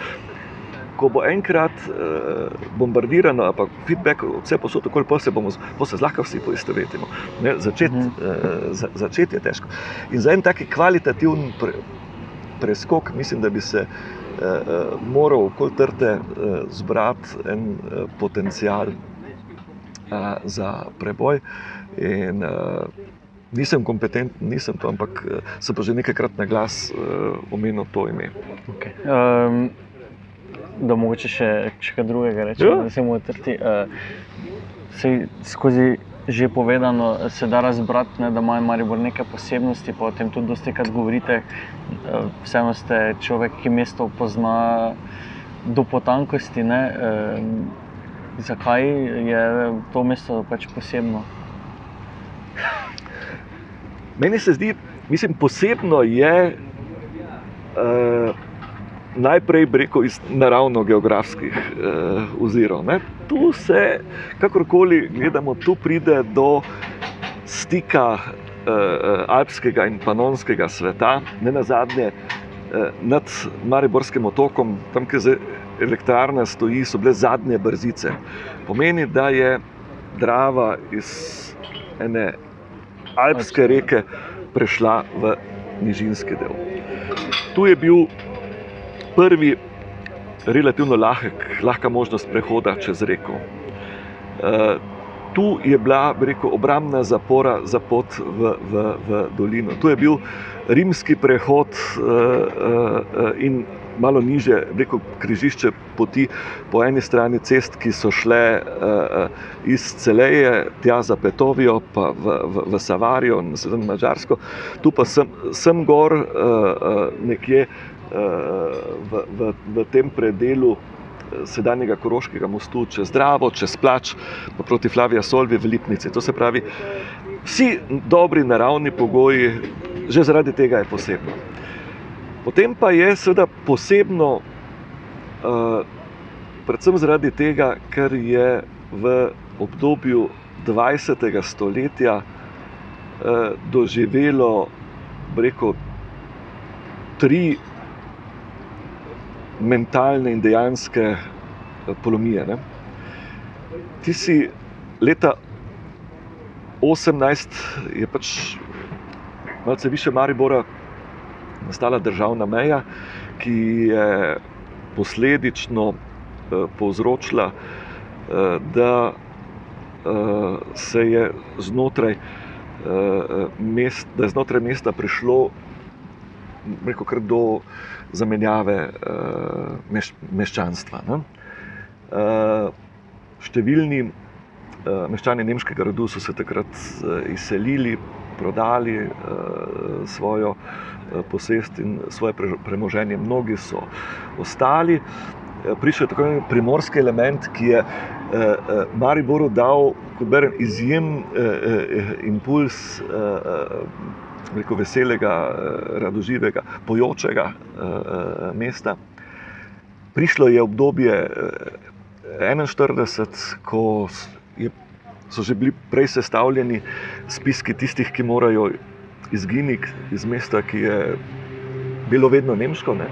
Ko bo enkrat eh, bombardirano, pa feedback, vse posod, tako pa se bomo, pa se zlahka vsi poistovetimo. Začeti uh -huh. eh, za, začet je težko. In za en taki kvalitativen pre, preskok, mislim, da bi se eh, moral okoli trte eh, zbrati en eh, potencial za preboj. In, uh, nisem kompetenten, nisem to, ampak uh, sem pa že nekajkrat na glas uh, omenil to ime. Okay. Um, da mogoče še, še kaj drugega reči, ja. da se mu utrti. Uh, skozi že povedano, se da razbrati, ne, da imajo Maribor neke posebnosti, pa o tem tudi dosti krat govorite. Uh, vseeno ste človek, ki mesto pozna do potankosti. Ne, uh, zakaj je to mesto pač posebno? Meni se zdi, mislim, posebno je uh, najprej preko naravno-geografskih uh, ozirov. Ne? Tu se, kakorkoli gledamo, tu pride do stika uh, alpskega in panonskega sveta, ne na zadnje uh, nad Mariborskim otokom, tam, kjer elektrarna stoji, so bile zadnje brzice. Pomeni, da je Drava iz ene alpske reke prešla v nižinski del. Tu je bil prvi, relativno lahek, lahka možnost prehoda čez reko. Uh, tu je bila rekel, obrambna zapora za pot v, v, v dolino. Tu je bil rimski prehod uh, uh, in malo niže, reko, križišče poti po eni strani cest, ki so šle uh, iz Celeje, tja za Petovijo, pa v, v, v Savarijo, na severno Mačarsko, tu pa sem, sem gor uh, nekje uh, v, v, v tem predelu. Sedanjega Koroškega mostu čez Dravo, čez Plač, proti Flavija Solvi v Lipnici. To se pravi, vsi dobri naravni pogoji, že zaradi tega je posebno. Potem pa je seveda posebno, uh, predvsem zaradi tega, ker je v obdobju 20. stoletja uh, doživelo reko, tri mentalne in dejanske uh, polomije. Ne? Ti si leta 18, je pač malce više Maribora nastala državna meja, ki je posledično eh, povzročila, eh, da eh, se je znotraj, mest, da je znotraj mesta prišlo rekel, do zamenjave meš, meščanstva. Ne? Številni meščani nemškega rodu so se takrat izselili, prodali svojo posest in svoje premoženje. Mnogi so ostali. Eh, prišel je tako imenovani primorski element, ki je eh, Mariboru dal berem, izjemen impuls veliko veselega, radoživega, pojočega mesta. Prišlo je obdobje 41, ko je, so že bili prej sestavljeni spiski tistih, ki morajo izginik iz mesta, ki je bilo vedno nemško. Ne?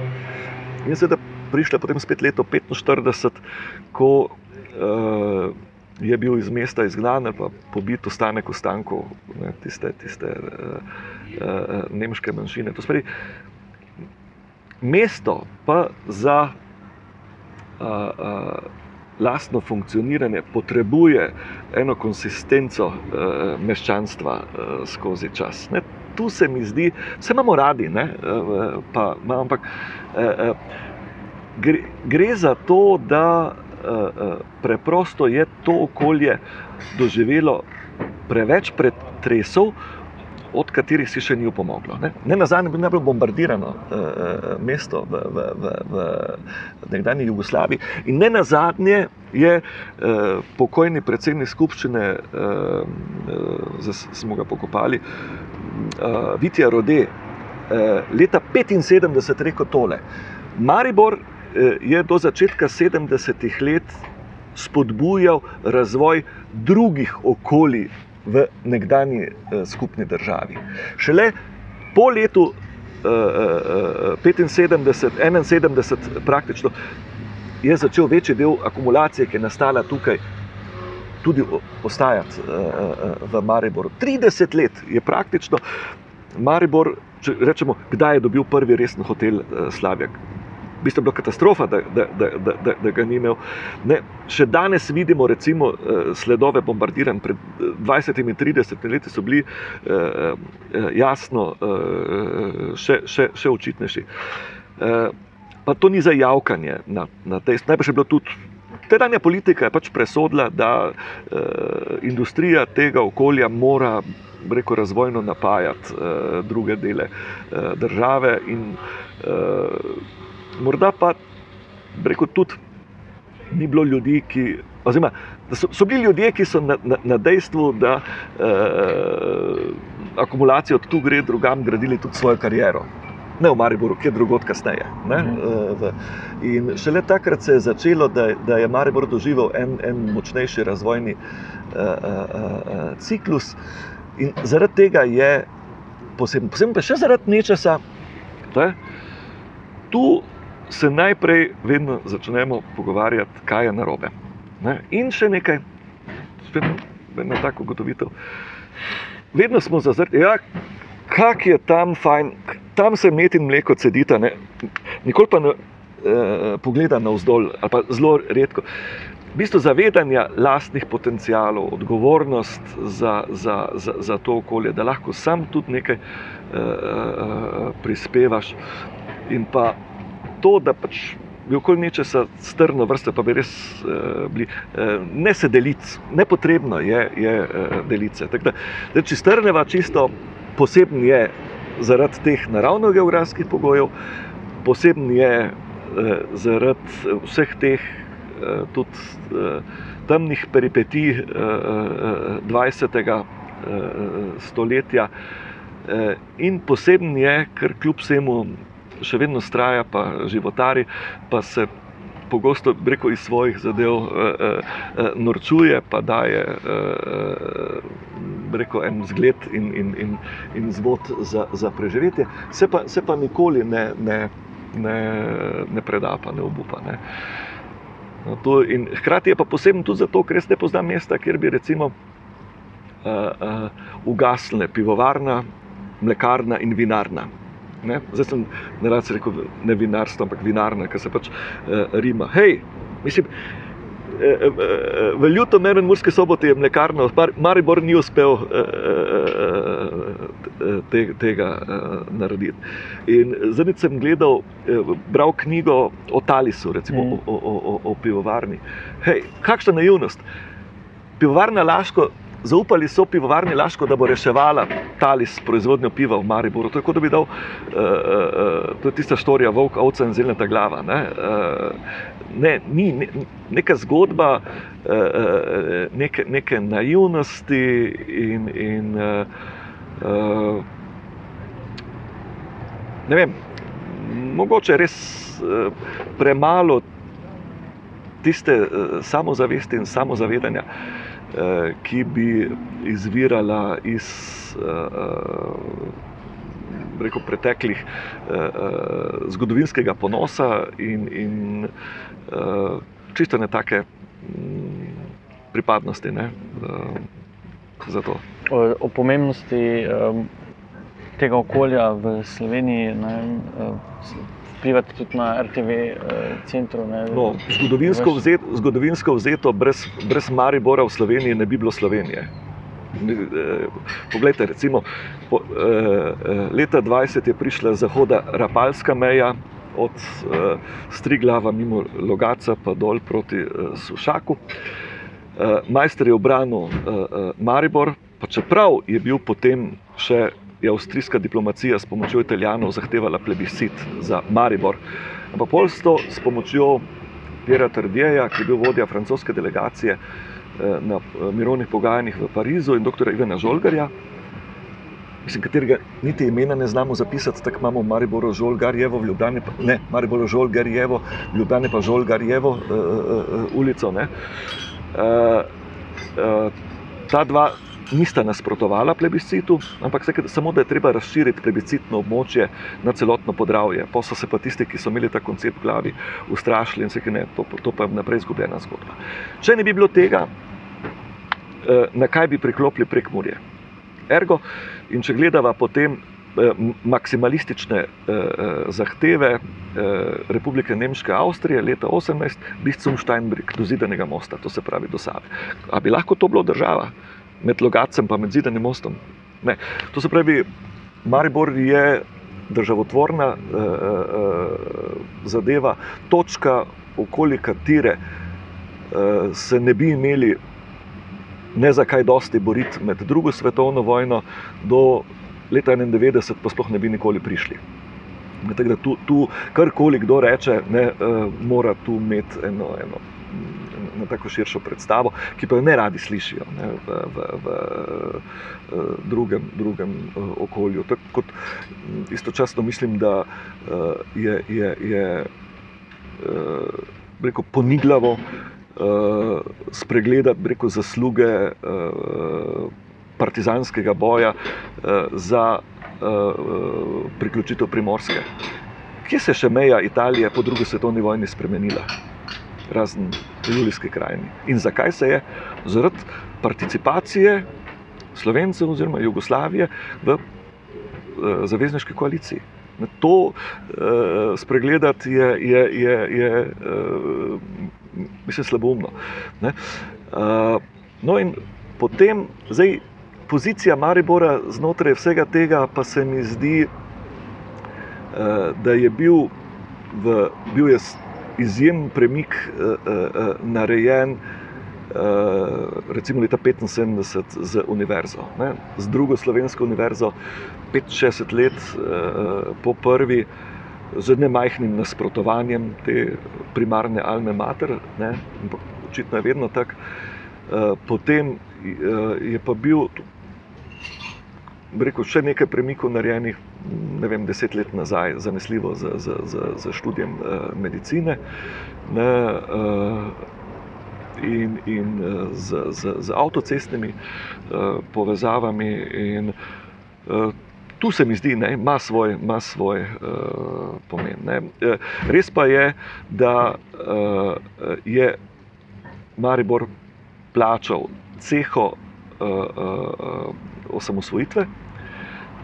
In zdaj, da prišla potem spet leto 45, ko uh, je bil iz mesta izgnan, pa pobit ostanek ostankov ne, tiste, tiste uh, uh, nemške manjšine. To spravi, mesto pa za uh, uh, lastno funkcioniranje potrebuje eno konsistenco uh, meščanstva uh, skozi čas. Ne? Tu se mi zdi, vse imamo radi, ne, eh, pa, ampak eh, eh, gre, gre za to, da preprosto je to okolje doživelo preveč pretresov, od katerih si še ni upomoglo. Ne, ne na zadnje, najbolj bombardirano uh, mesto v, v, v, v nekdanji Jugoslaviji. In ne na zadnje je uh, pokojni predsednik skupščine, uh, uh, smo ga pokopali, uh, Vitija Rode, uh, leta 75 rekel tole. Maribor uh, je do začetka 70-ih let spodbujal razvoj drugih okolij v nekdanji uh, skupni državi. Šele po letu uh, uh, 75, 71, praktično je začel večji del akumulacije, ki je nastala tukaj. Tudi ostajati uh, v Mariboru. 30 let je praktično Maribor, če rečemo, kdaj je dobil prvi resen hotel Slavjak bistvu bila katastrofa, da, da, da, da, da, da ga ni imel. Ne, še danes vidimo recimo, eh, sledove bombardiranj, pred 20-30 eh, leti so bili eh, jasno še, še, še očitnejši. Pa to ni za javkanje na, na tej strani. Najprej je bilo tudi. Tedanja politika je pač presodila, da e, industrija tega okolja mora reko, razvojno napajati e, druge dele e, države. In, e, morda pa preko tudi ni bilo ljudi, ki. Oziroma, so, so bili ljudje, ki so na, na, na dejstvu, da eh, akumulacijo tu gre drugam, gradili tudi svojo kariero. Ne v Mariboru, kjer drugot kasneje. Mhm. In šele takrat se je začelo, da, da je Maribor doživel en, en močnejši razvojni uh, uh, ciklus, in zaradi tega je posebno, posebno pa še zaradi nečesa. Tu se najprej vedno začnemo pogovarjati, kaj je narobe. Ne? In še nekaj, spet ena tako ugotovitev. Vedno smo zazrti, ja, kak je tam fajn, tam se met in mleko cedita, ne? nikoli pa ne eh, pogleda na vzdolj, ali pa zelo redko. V bistvu zavedanja lastnih potencijalov, odgovornost za, za, za, za to okolje, da lahko sam tudi nekaj uh, uh, prispevaš, in pa to, da pač bi okoli nečesa strno vrste, pa bi res uh, bili, uh, ne se deliti, nepotrebno je, je uh, deliti. Da, da, če strneva čisto, poseben je zaradi teh naravno-geografskih pogojev, poseben je uh, zaradi vseh teh uh, tudi uh, temnih peripetij uh, 20. Uh, stoletja. In poseben je, ker kljub vsemu še vedno straja, pa životari, pa se pogosto preko iz svojih zadev uh, uh, norčuje, pa daje preko uh, en zgled in, in, in, in zvod za, za preživetje, se pa, se pa nikoli ne, ne, ne, ne preda, pa ne obupa. Ne. No, to, hkrati je pa posebno tudi zato, ker res ne poznam mesta, kjer bi recimo uh, uh, ugasnile pivovarna, mlekarna in vinarna. Ne? Zdaj sem ne rad rekel ne vinarstvo, ampak vinarna, ki se pač uh, rima. Hej, mislim. Eh, eh, v Ljutomeru in Murski soboti je mlekarno, Maribor ni uspel te, tega narediti. In zdaj sem gledal, bral knjigo o Talisu, recimo mm. o, o, o, o pivovarni. Hej, kakšna naivnost! Pivovarna Laško zaupali so pivovarni Laško, da bo reševala talis proizvodnjo piva v Mariboru. Tako da bi dal, uh, uh, to je tista storija, volk, ovca in zelenata glava. Ne, uh, ne, ni ne, neka zgodba uh, neke, neke naivnosti in. in uh, uh, Ne vem, mogoče res premalo tiste samozavesti in samozavedanja, Eh, ki bi izvirala iz eh, rekel, preteklih eh, zgodovinskega ponosa in, in čisto ne take mm, pripadnosti. Ne, o, o pomembnosti tega okolja v Sloveniji. Ne, vplivati tudi na RTV eh, centru. No, zgodovinsko, vzet, zgodovinsko vzeto, brez, brez Maribora v Sloveniji ne bi bilo Slovenije. Eh, poglejte, recimo, po, eh, eh leta 20 je prišla zahoda Rapalska meja od eh, Striglava mimo Logaca pa dol proti eh, Sušaku. Eh, majster je obranil eh, eh, Maribor, Pa čeprav je bil potem še je avstrijska diplomacija s pomočjo Italijanov zahtevala plebiscit za Maribor, ampak polstvo s pomočjo Pjera Trdjeja, ki je bil vodja francoske delegacije na mirovnih pogajanjih v Parizu, in dr. Ivana Žolgarja, mislim, katerega niti imena ne znamo zapisati, tako imamo Maribor Žolgarjevo, v Ljubljani pa ne, Maribor Žolgarjevo, v Ljubljani pa Žolgarjevo uh, uh, ulico. Ne. Uh, uh, ta dva nista nasprotovala plebiscitu, ampak se, samo da je treba razširiti plebiscitno območje na celotno podravje. Pa so se pa tisti, ki so imeli ta koncept v glavi, ustrašili in se ne, to, to pa je naprej izgubljena zgodba. Če ne bi bilo tega, na kaj bi priklopili prek Murje? Ergo, in če gledava potem maksimalistične zahteve Republike Nemške Avstrije leta 18, Bistum Steinbrück, do zidanega mosta, to se pravi do Save. A bi lahko to bilo država? Med Logacem in zidanim mostom. Ne. To se pravi, Maribor je državotvorna eh, eh, zadeva, točka, okoli katere eh, se ne bi imeli ne za kaj dosti boriti med drugo svetovno vojno, do leta 91 pa sploh ne bi nikoli prišli. Tako da tu, tu karkoli kdo reče, ne, uh, mora tu imeti eno, eno, eno tako širšo predstavo, ki pa jo ne radi slišijo ne, v, v, v, v drugem, drugem uh, okolju. Tako kot istočasno mislim, da uh, je, je, je rekel, ponigljavo uh, spregledati rekel, zasluge partizanskega boja za priključitev Primorske. Kje se je še meja Italije po drugi svetovni vojni spremenila? Razen v Julijski krajini. In zakaj se je? Zaradi participacije Slovencev oziroma Jugoslavije v uh, zavezniški koaliciji. To uh, spregledati je, je, je, je uh, mislim, slaboumno. Uh, no, in potem, zdaj, pozicija Maribora znotraj vsega tega, pa se mi zdi, uh, da je bil, v, bil je izjemen premik uh, uh, narejen. Uh, recimo leta 1975 z univerzo, ne, z drugo slovensko univerzo, 65 let uh, po prvi, uh, z nemajhnim nasprotovanjem te primarne alme mater, ne, očitno je vedno tako. Eh, potem eh, je pa bil rekel, še nekaj premikov narejenih, ne vem, deset let nazaj, zanesljivo za, za, za, za študijem eh, medicine. Ne, In, in z, z, z avtocestnimi uh, povezavami, in uh, tu se mi zdi, da ima svoj, ima svoj uh, pomen. Ne. Eh, res pa je, da uh, je Maribor plačal ceho uh, uh, osamosvojitve.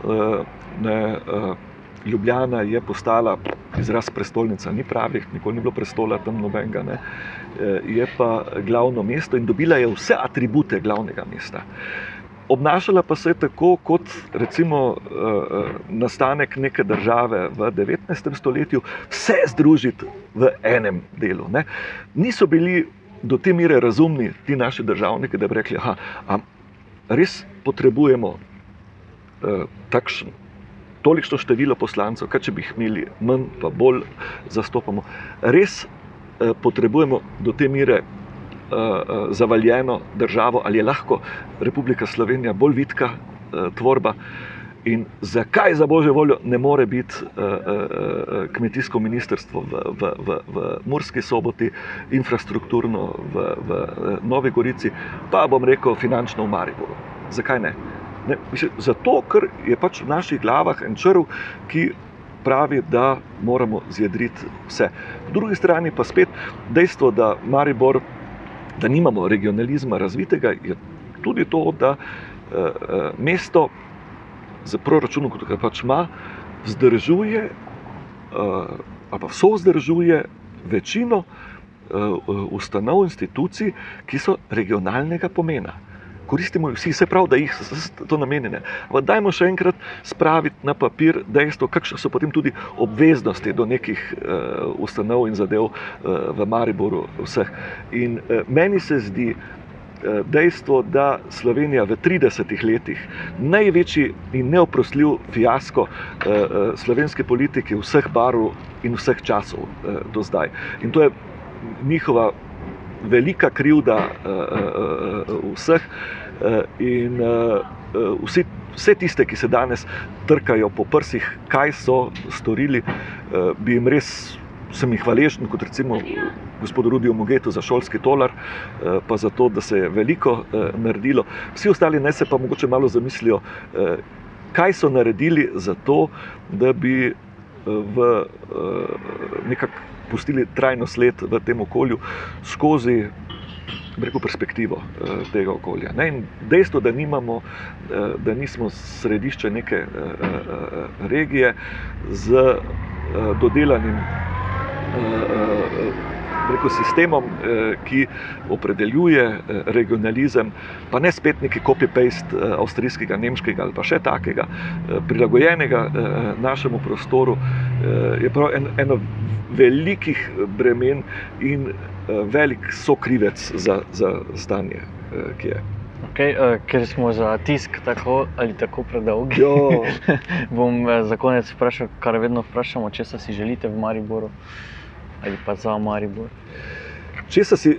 Uh, ne, uh, Ljubljana je postala izraz prestolnica, ni pravi, nikoli ni bilo prestola tam nobenega, ne. je pa glavno mesto in dobila je vse atribute glavnega mesta. Obnašala pa se je tako, kot recimo uh, nastanek neke države v 19. stoletju, vse združiti v enem delu. Ne. Niso bili do te mere razumni ti naši državniki, da bi rekli, da res potrebujemo uh, takšen. Tolikšno število poslancev, kaj če bi jih imeli manj, pa bolj zastopamo. Res eh, potrebujemo do te mere uh, zavaljeno državo, ali je lahko Republika Slovenija bolj vitka uh, tvorba. In zakaj za božjo voljo ne more biti uh, uh, kmetijsko ministrstvo v, v, v, v Murski soboti, infrastrukturno v, v Novi Gorici, pa bom rekel finančno v Mariboru. Zakaj ne? Ne mislim, zato, ker je pač v naših glavah en črv, ki pravi, da moramo zjedriti vse. Po drugi strani pa spet dejstvo, da Maribor da nimamo regionalizma razvitega, je tudi to, da uh, mesto z proračunom, kot ga pač ima, vzdržuje uh, ali pa so vzdržuje večino uh, ustanov, institucij, ki so regionalnega pomena koristimo vsi, se pravi, da jih to namenjene. Dajmo še enkrat spraviti na papir dejstvo, kakšne so potem tudi obveznosti do nekih uh, ustanov in zadev uh, v Mariboru. Vseh. In uh, meni se zdi, dejstvo, da Slovenija v 30 letih največji in neoprostljiv fiasko slovenske politike vseh barv in vseh časov do zdaj. In to je njihova velika krivda vseh in vsi vse tiste, ki se danes trkajo po prsih, kaj so storili, eh, bi jim res. Sem jih hvaležen, kot recimo gospodu Rudiju Mogetu za šolski tolar, eh, pa za to, da se je veliko eh, naredilo. Vsi ostali ne se pa mogoče malo zamislijo, kaj so naredili za to, da bi v nekako pustili trajno sled v tem okolju skozi rekel, perspektivo uh, tega okolja. Ne? In dejstvo, da, nimamo, uh, da nismo središče neke uh, uh, regije z uh, dodelanim uh, rekel, sistemom, uh, ki opredeljuje uh, regionalizem, pa ne spet neki copy-paste uh, avstrijskega, nemškega ali pa še takega, uh, prilagojenega uh, našemu prostoru, uh, je prav en, eno velikih bremen in Eh, velik sokrivec za, za stanje, eh, ki je. Okay, uh, eh, ker smo za tisk tako ali tako predolgi, bom uh, za konec vprašal, kar vedno vprašamo, če si želite v Mariboru ali pa za Maribor. Če si,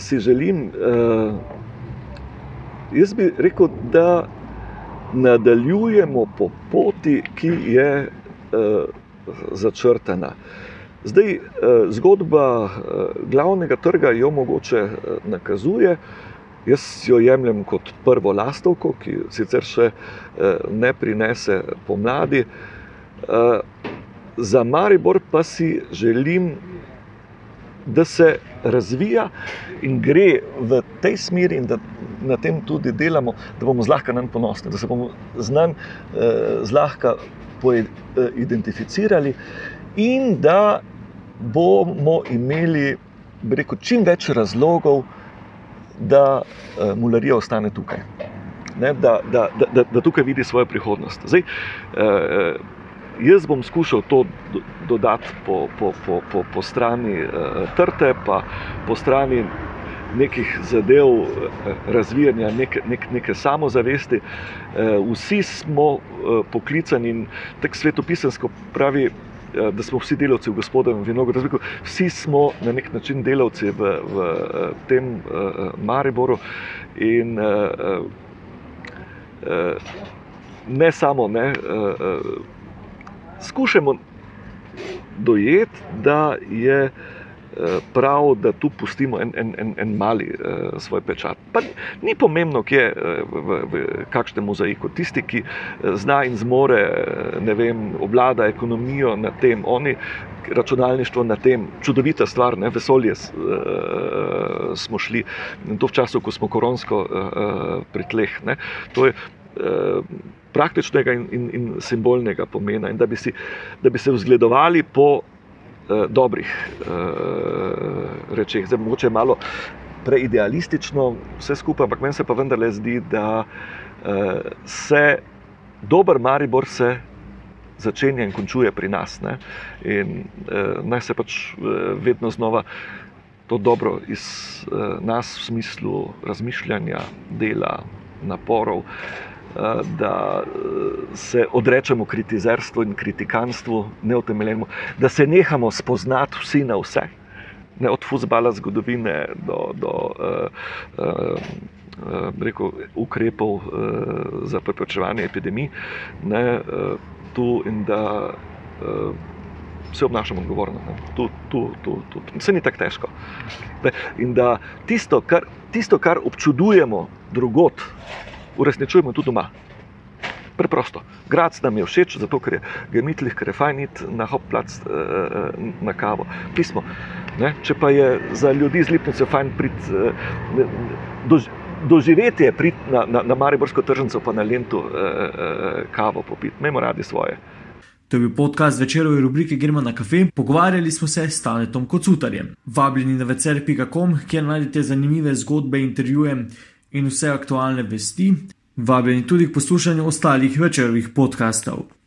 si želim, uh, jaz bi rekel, da nadaljujemo po poti, ki je uh, začrtana. Uh, Zdaj, eh, zgodba eh, glavnega trga jo mogoče eh, nakazuje. Jaz jo jemljem kot prvo lastovko, ki sicer še ne prinese pomladi. Za Maribor pa si želim, da se razvija in gre v tej smeri, in da na tem tudi delamo, da bomo zlahka nam ponosni, da se bomo z nami zlahka identificirali in da bomo imeli rekel, čim več razlogov, da uh, mularija ostane tukaj. Ne, da, da, da, da tukaj vidi svojo prihodnost. Zdaj, uh, jaz bom skušal to dodati po, po, po, po, po strani uh, trte, pa po strani nekih zadev, razvijanja neke, nek, neke samozavesti. Vsi smo poklicani in tako svetopisansko pravi. Eh, da smo vsi delavci v gospodovem vinogradniku, vsi smo na nek način delavci v, v eh, tem uh, Mariboru. In uh, uh, ne samo, ne, uh, skušamo dojeti, da je Eh, prav, da tu pustimo en, en, en, en mali uh, svoj pečat. Pa ni pomembno, kje je uh, v, v kakšnem mozaiku. Tisti, ki zna in zmore, ne vem, obvlada ekonomijo na tem, oni. Računalništvo na tem, čudovita stvar, ne, vesolje uh, smo šli in to v času, ko smo koronsko uh, pri tleh. Ne, to je praktičnega in, in, in simbolnega pomena. In da bi, si, da bi se vzgledovali po uh, dobrih uh, rečeh. Zdaj, mogoče malo preidealistično vse skupaj, ampak meni se pa vendarle zdi, da uh, se dober Maribor se začenja in končuje pri nas. Ne? In uh, naj se pač uh, vedno znova. To dobro iz uh, nas, v smislu razmišljanja, dela, naporov, Eh, da eh, se odrečemo kritizerstvu in kritikanstvu, neotemeljenemu, da se nehamo spoznati vsi na vse, ne od futbola, zgodovine do, do uh, uh, rekel, ukrepov uh, za preprečevanje epidemij, ne, uh, tu in da. Uh, Se obnašamo odgovorno, tu, tu, tu, tu. Vse ni tako težko. In da tisto, kar, tisto, kar občudujemo drugot, uresničujemo tudi doma. Preprosto. Grad nam je všeč, zato ker je gemitlih, ker je fajnit na hopplac, eh, eh, na kavo, pismo. Ne? Če pa je za ljudi z lipnico fajn priti, eh, doživeti je priti na, na, na Mariborsko tržnico, pa na Lendu kavo popiti, imamo radi svoje. To je bil podcast večerove rubrike Gremo na kafe. Pogovarjali smo se s Tanetom Kocutarjem. Vabljeni na večer.com, kjer najdete zanimive zgodbe, intervjuje in vse aktualne vesti. Vabljeni tudi k poslušanju ostalih večerovih podkastov.